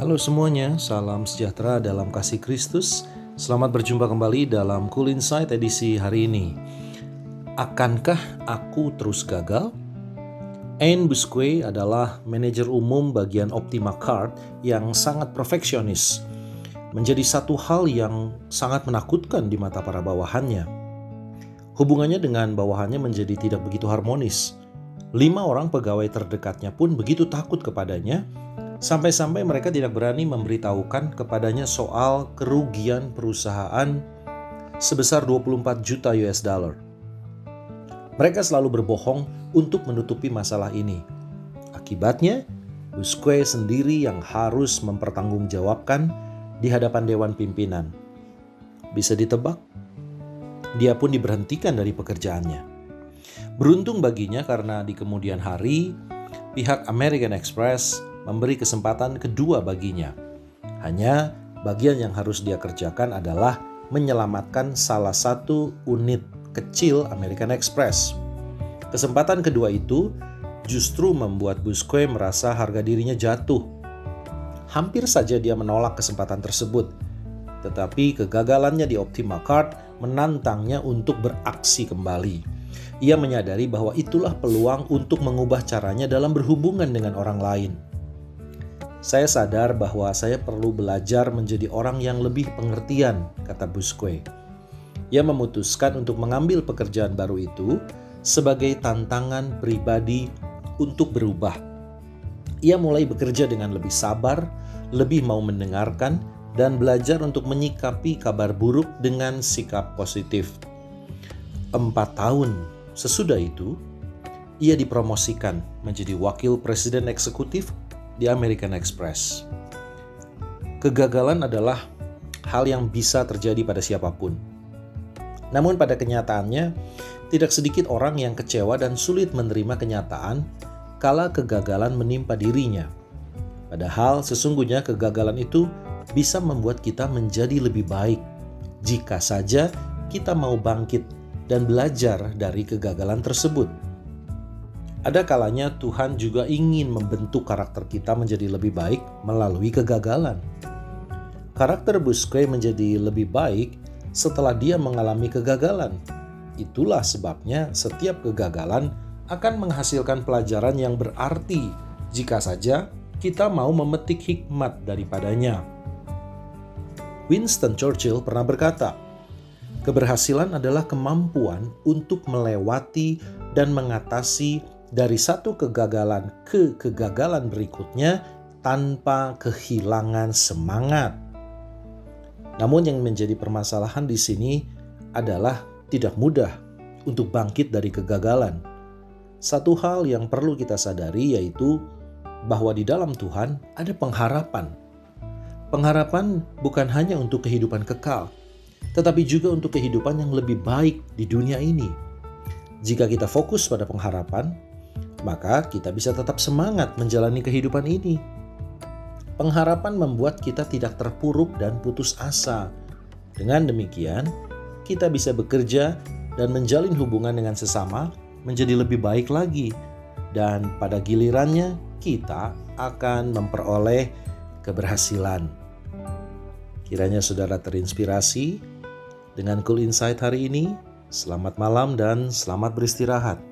Halo semuanya, salam sejahtera dalam kasih Kristus. Selamat berjumpa kembali dalam Cool Insight edisi hari ini. Akankah aku terus gagal? Anne Busque adalah manajer umum bagian Optima Card yang sangat perfeksionis. Menjadi satu hal yang sangat menakutkan di mata para bawahannya. Hubungannya dengan bawahannya menjadi tidak begitu harmonis. Lima orang pegawai terdekatnya pun begitu takut kepadanya Sampai-sampai mereka tidak berani memberitahukan kepadanya soal kerugian perusahaan sebesar 24 juta US dollar. Mereka selalu berbohong untuk menutupi masalah ini. Akibatnya, Busque sendiri yang harus mempertanggungjawabkan di hadapan dewan pimpinan. Bisa ditebak, dia pun diberhentikan dari pekerjaannya. Beruntung baginya karena di kemudian hari, pihak American Express memberi kesempatan kedua baginya. Hanya bagian yang harus dia kerjakan adalah menyelamatkan salah satu unit kecil American Express. Kesempatan kedua itu justru membuat Busque merasa harga dirinya jatuh. Hampir saja dia menolak kesempatan tersebut, tetapi kegagalannya di Optima Card menantangnya untuk beraksi kembali. Ia menyadari bahwa itulah peluang untuk mengubah caranya dalam berhubungan dengan orang lain. Saya sadar bahwa saya perlu belajar menjadi orang yang lebih pengertian, kata Busque. Ia memutuskan untuk mengambil pekerjaan baru itu sebagai tantangan pribadi untuk berubah. Ia mulai bekerja dengan lebih sabar, lebih mau mendengarkan, dan belajar untuk menyikapi kabar buruk dengan sikap positif. Empat tahun sesudah itu, ia dipromosikan menjadi wakil presiden eksekutif di American Express. Kegagalan adalah hal yang bisa terjadi pada siapa pun. Namun pada kenyataannya, tidak sedikit orang yang kecewa dan sulit menerima kenyataan kala kegagalan menimpa dirinya. Padahal sesungguhnya kegagalan itu bisa membuat kita menjadi lebih baik jika saja kita mau bangkit dan belajar dari kegagalan tersebut. Ada kalanya Tuhan juga ingin membentuk karakter kita menjadi lebih baik melalui kegagalan. Karakter Busque menjadi lebih baik setelah dia mengalami kegagalan. Itulah sebabnya setiap kegagalan akan menghasilkan pelajaran yang berarti jika saja kita mau memetik hikmat daripadanya. Winston Churchill pernah berkata, "Keberhasilan adalah kemampuan untuk melewati dan mengatasi dari satu kegagalan ke kegagalan berikutnya tanpa kehilangan semangat. Namun yang menjadi permasalahan di sini adalah tidak mudah untuk bangkit dari kegagalan. Satu hal yang perlu kita sadari yaitu bahwa di dalam Tuhan ada pengharapan. Pengharapan bukan hanya untuk kehidupan kekal, tetapi juga untuk kehidupan yang lebih baik di dunia ini. Jika kita fokus pada pengharapan, maka kita bisa tetap semangat menjalani kehidupan ini. Pengharapan membuat kita tidak terpuruk dan putus asa. Dengan demikian, kita bisa bekerja dan menjalin hubungan dengan sesama menjadi lebih baik lagi, dan pada gilirannya kita akan memperoleh keberhasilan. Kiranya saudara terinspirasi dengan Cool Insight hari ini. Selamat malam dan selamat beristirahat.